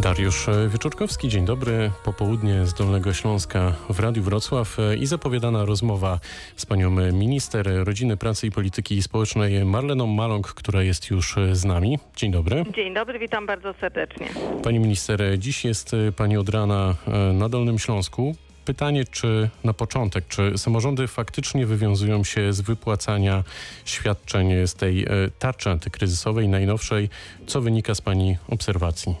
Dariusz Wieczorkowski, dzień dobry. Popołudnie z Dolnego Śląska w Radiu Wrocław i zapowiadana rozmowa z panią minister rodziny, pracy i polityki społecznej Marleną Maląg, która jest już z nami. Dzień dobry. Dzień dobry, witam bardzo serdecznie. Pani minister, dziś jest pani od rana na Dolnym Śląsku. Pytanie, czy na początek, czy samorządy faktycznie wywiązują się z wypłacania świadczeń z tej tarczy antykryzysowej najnowszej? Co wynika z Pani obserwacji?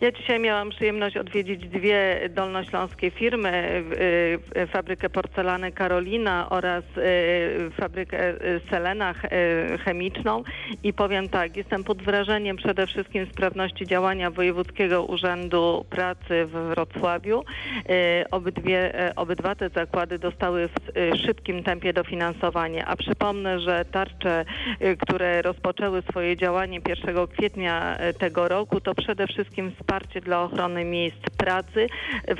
Ja dzisiaj miałam przyjemność odwiedzić dwie dolnośląskie firmy, fabrykę porcelany Karolina oraz fabrykę Selena chemiczną i powiem tak, jestem pod wrażeniem przede wszystkim sprawności działania Wojewódzkiego Urzędu Pracy w Wrocławiu. Obydwie, obydwa te zakłady dostały w szybkim tempie dofinansowanie, a przypomnę, że tarcze, które rozpoczęły swoje działanie 1 kwietnia tego roku, to przede wszystkim wsparcie dla ochrony miejsc pracy,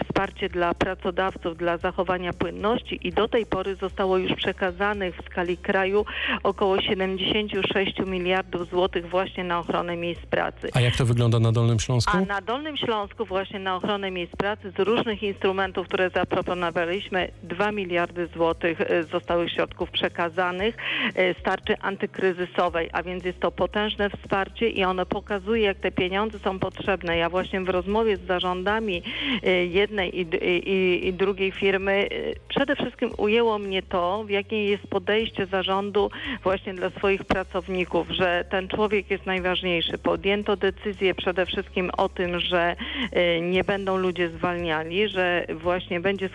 wsparcie dla pracodawców dla zachowania płynności i do tej pory zostało już przekazanych w skali kraju około 76 miliardów złotych właśnie na ochronę miejsc pracy. A jak to wygląda na Dolnym Śląsku? A na Dolnym Śląsku właśnie na ochronę miejsc pracy z różnych instrumentów, które zaproponowaliśmy, 2 miliardy złotych zostały środków przekazanych z tarczy antykryzysowej, a więc jest to potężne wsparcie i ono pokazuje, jak te pieniądze są potrzebne. Ja właśnie w rozmowie z zarządami jednej i, i, i, drugiej firmy przede wszystkim ujęło mnie to, w jakie jest podejście zarządu właśnie dla swoich pracowników, że ten człowiek jest najważniejszy. Podjęto decyzję przede wszystkim o tym, że nie będą ludzie zwalniali, że właśnie będzie,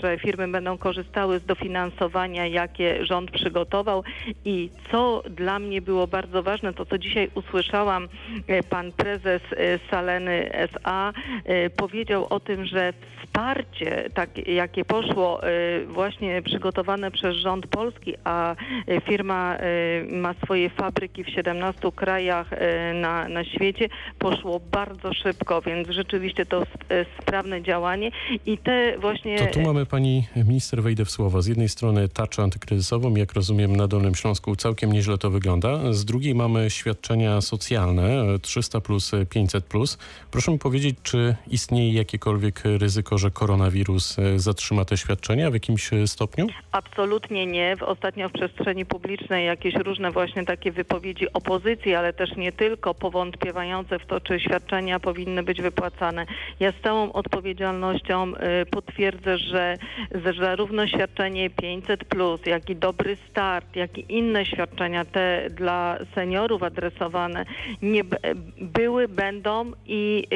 że firmy będą korzystały z dofinansowania, jakie rząd przygotował i co dla mnie było bardzo ważne, to co dzisiaj usłyszałam, pan prezes Saleny SA powiedział o tym, że wsparcie, tak, jakie poszło właśnie przygotowane przez rząd polski, a firma ma swoje fabryki w 17 krajach na, na świecie, poszło bardzo szybko, więc rzeczywiście to sprawne działanie i te właśnie... To tu mamy pani minister, wejdę w słowo. Z jednej strony tarczę antykryzysową, jak rozumiem na Dolnym Śląsku całkiem nieźle to wygląda. Z drugiej mamy świadczenia socjalne 300 plus 500 plus. Proszę mi powiedzieć, czy istnieje jakiekolwiek ryzyko, że koronawirus zatrzyma te świadczenia w jakimś stopniu? Absolutnie nie. Ostatnio w przestrzeni publicznej jakieś różne właśnie takie wypowiedzi opozycji, ale też nie tylko, powątpiewające w to, czy świadczenia powinny być wypłacane. Ja z całą odpowiedzialnością potwierdzę, że zarówno świadczenie 500, plus, jak i dobry start, jak i inne świadczenia, te dla seniorów adresowane, nie były, będą i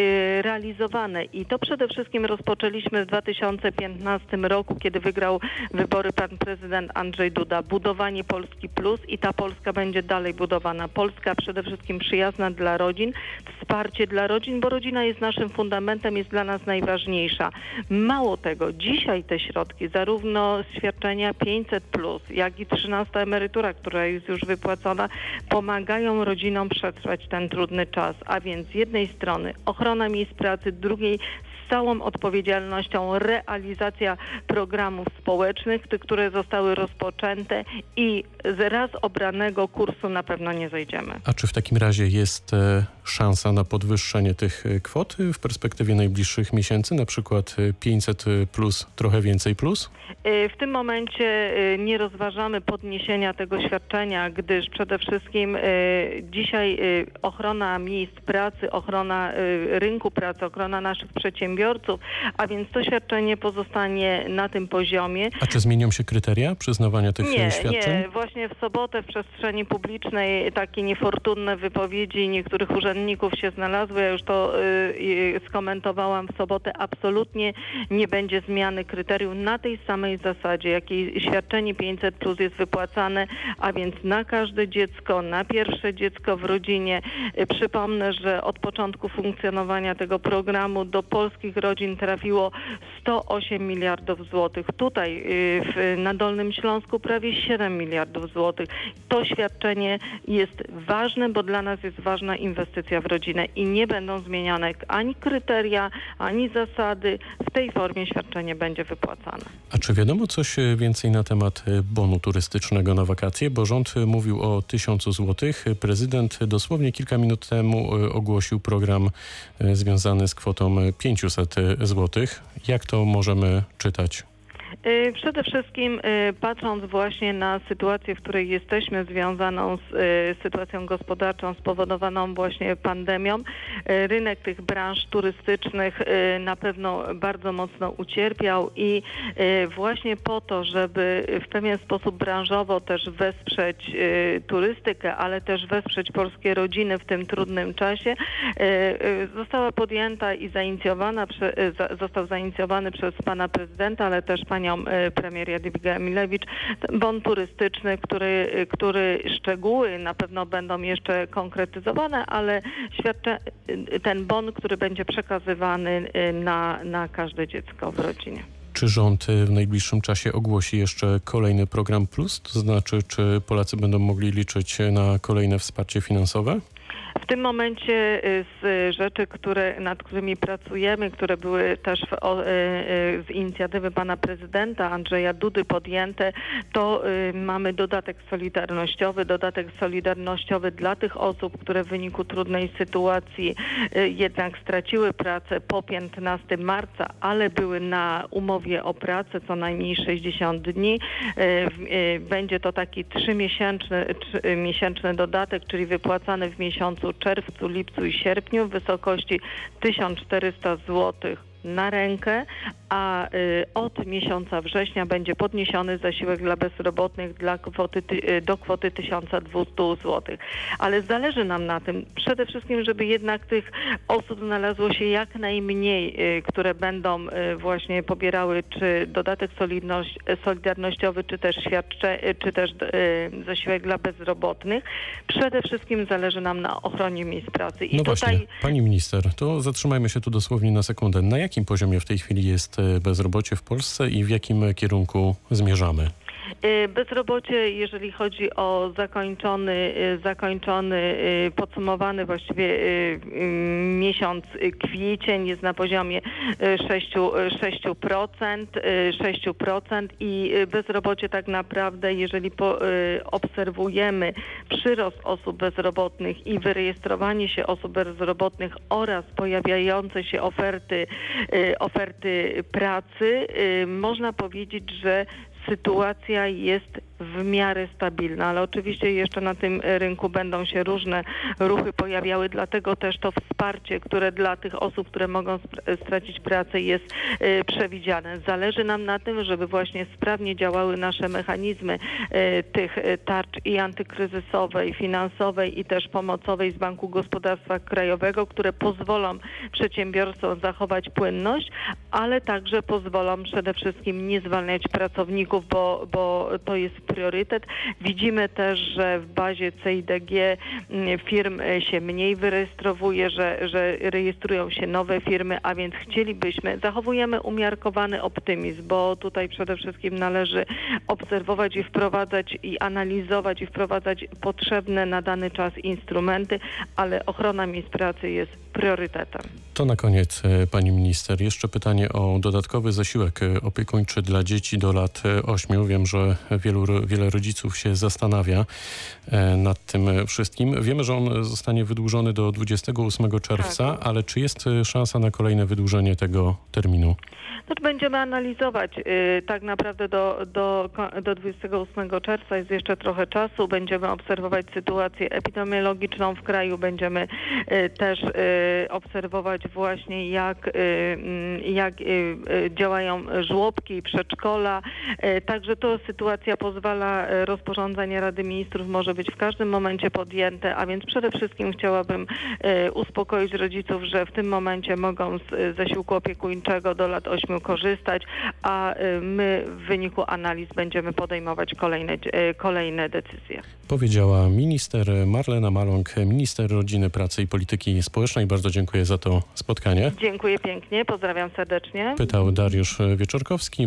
realizowane. I to przede wszystkim rozpoczęliśmy w 2015 roku, kiedy wygrał wybory pan prezydent Andrzej Duda. Budowanie Polski Plus i ta Polska będzie dalej budowana. Polska przede wszystkim przyjazna dla rodzin, wsparcie dla rodzin, bo rodzina jest naszym fundamentem, jest dla nas najważniejsza. Mało tego, dzisiaj te środki, zarówno świadczenia 500, plus, jak i 13 emerytura, która jest już wypłacona, pomagają rodzinom przetrwać ten trudny czas. A więc z jednej strony ochrona miejsc pracy, drugiej z całą odpowiedzialnością realizacja programów społecznych, które zostały rozpoczęte i z raz obranego kursu na pewno nie zejdziemy. A czy w takim razie jest e, szansa na podwyższenie tych kwot w perspektywie najbliższych miesięcy, na przykład 500 plus, trochę więcej plus? W tym momencie nie rozważamy podniesienia tego świadczenia, gdyż przede wszystkim dzisiaj ochrona miejsc pracy, ochrona rynku pracy, ochrona naszych przedsiębiorców, a więc to świadczenie pozostanie na tym poziomie. A czy zmienią się kryteria przyznawania tych nie, świadczeń? Nie, właśnie w sobotę w przestrzeni publicznej takie niefortunne wypowiedzi niektórych urzędników się znalazły. Ja już to y, skomentowałam w sobotę. Absolutnie nie będzie zmiany kryterium na tej samej zasadzie, jakiej świadczenie 500 plus jest wypłacane, a więc na każde dziecko, na pierwsze dziecko w rodzinie. Przypomnę, że od początku funkcjonowania tego programu do polskich rodzin trafiło 108 miliardów złotych. Tutaj w, na Dolnym Śląsku prawie 7 miliardów złotych. To świadczenie jest ważne, bo dla nas jest ważna inwestycja inwestycja w rodzinę i nie będą zmienione ani kryteria, ani zasady. W tej formie świadczenie będzie wypłacane. A czy wiadomo coś e, więcej na temat e, bonu turystycznego na wakacje? Bo rząd e, mówił o 1000 złotych. Prezydent dosłownie kilka minut temu ogłosił program związany z kwotą e, 500 złotych. Jak to możemy czytać? Y, Przede wszystkim y, patrząc właśnie na sytuację, w której jesteśmy związaną z y, sytuacją gospodarczą spowodowaną właśnie pandemią, rynek tych branż turystycznych na pewno bardzo mocno ucierpiał i właśnie po to, żeby w pewien sposób branżowo też wesprzeć turystykę, ale też wesprzeć polskie rodziny w tym trudnym czasie, została podjęta i zainicjowana, został zainicjowany przez pana prezydenta, ale też panią y, premier Jadwigę Emilewicz bon turystyczny, który, y, który szczegóły na pewno będą jeszcze konkretyzowane, ale świadczy y, ten bon, który będzie przekazywany na, na każde dziecko w rodzinie. Czy rząd e, w najbliższym czasie ogłosi jeszcze kolejny program plus? To znaczy, czy Polacy będą mogli liczyć na kolejne wsparcie finansowe? W tym momencie y, z rzeczy, które, nad którymi pracujemy, które były też w, o, y, y, z inicjatywy pana prezydenta Andrzeja Dudy podjęte, to mamy dodatek solidarnościowy, dodatek solidarnościowy dla tych osób, które w wyniku trudnej sytuacji jednak straciły pracę po 15 marca, ale były na umowie o pracę co najmniej 60 dni. Będzie to taki trzymiesięczny trzy- miesięczny dodatek, czyli wypłacany w miesiącu czerwcu, lipcu i sierpniu w wysokości 1400 zł na rękę, a y, od miesiąca września będzie podniesiony zasiłek dla bezrobotnych dla kwoty, ty- y, do kwoty 1200 zł. Ale zależy nam na tym przede wszystkim, żeby jednak tych osób znalazło się jak najmniej, y, które będą właśnie pobierały czy dodatek solidność, solidarnościowy, czy też świadcze, czy też zasiłek dla bezrobotnych. Przede wszystkim zależy nam na ochronie miejsc pracy. I No tutaj właśnie, pani minister, to zatrzymajmy się tu dosłownie na sekundę. Na jakim poziomie w tej chwili jest e, bezrobocie w Polsce i w jakim kierunku zmierzamy? Y, Bezrobocie, jeżeli chodzi o zakończony, y, zakończony y, podsumowany właściwie miesiąc kwiecień jest na poziomie y, 6, y, 6%, y, 6% i bezrobocie tak naprawdę, jeżeli po, obserwujemy przyrost osób bezrobotnych i wyrejestrowanie się osób bezrobotnych oraz pojawiające się oferty, oferty pracy, można powiedzieć, że sytuacja jest w miarę stabilna, ale oczywiście jeszcze na tym rynku będą się różne ruchy pojawiały, dlatego też to wsparcie, które dla tych osób, które mogą stracić pracę jest e, przewidziane. Zależy nam na tym, żeby właśnie sprawnie działały nasze mechanizmy e, tych e, tarcz i antykryzysowej, finansowej i też pomocowej z Banku Gospodarstwa Krajowego, które pozwolą przedsiębiorcom zachować płynność, ale także pozwolą przede wszystkim nie zwalniać pracowników, bo, bo to jest priorytet. Widzimy też, że w bazie CIDG mm, firm e, się mniej wyrejestrowuje, że, że rejestrują się nowe firmy, a więc chcielibyśmy, zachowujemy umiarkowany optymizm, bo tutaj przede wszystkim należy obserwować i wprowadzać i analizować i wprowadzać potrzebne na dany czas instrumenty, ale ochrona miejsc pracy jest priorytetem. To na koniec, e, pani minister, jeszcze pytanie o dodatkowy zasiłek e, opiekuńczy dla dzieci do lat 8. Wiem, że wielu, wiele rodziców się zastanawia e, nad tym e, wszystkim. Wiemy, że on zostanie wydłużony do 28 czerwca, ale czy jest e, szansa na kolejne wydłużenie tego terminu? No to będziemy analizować. Tak naprawdę do, do, do 28 czerwca jest jeszcze trochę czasu. Będziemy obserwować sytuację epidemiologiczną w kraju. Będziemy też obserwować właśnie jak, y, mm, jak y, y, działają żłobki, przedszkola. Także to sytuacja pozwala, rozporządzenie Rady Ministrów może być w każdym momencie podjęte, a więc przede wszystkim chciałabym uspokoić rodziców, że w tym momencie mogą z zasiłku opiekuńczego do lat 8 korzystać, a my w wyniku analiz będziemy podejmować kolejne, kolejne decyzje. Powiedziała minister Marlena Maląg, minister rodziny, pracy i polityki społecznej. Bardzo dziękuję za to spotkanie. Dziękuję pięknie, pozdrawiam serdecznie. Pytał Dariusz Wieczorkowski.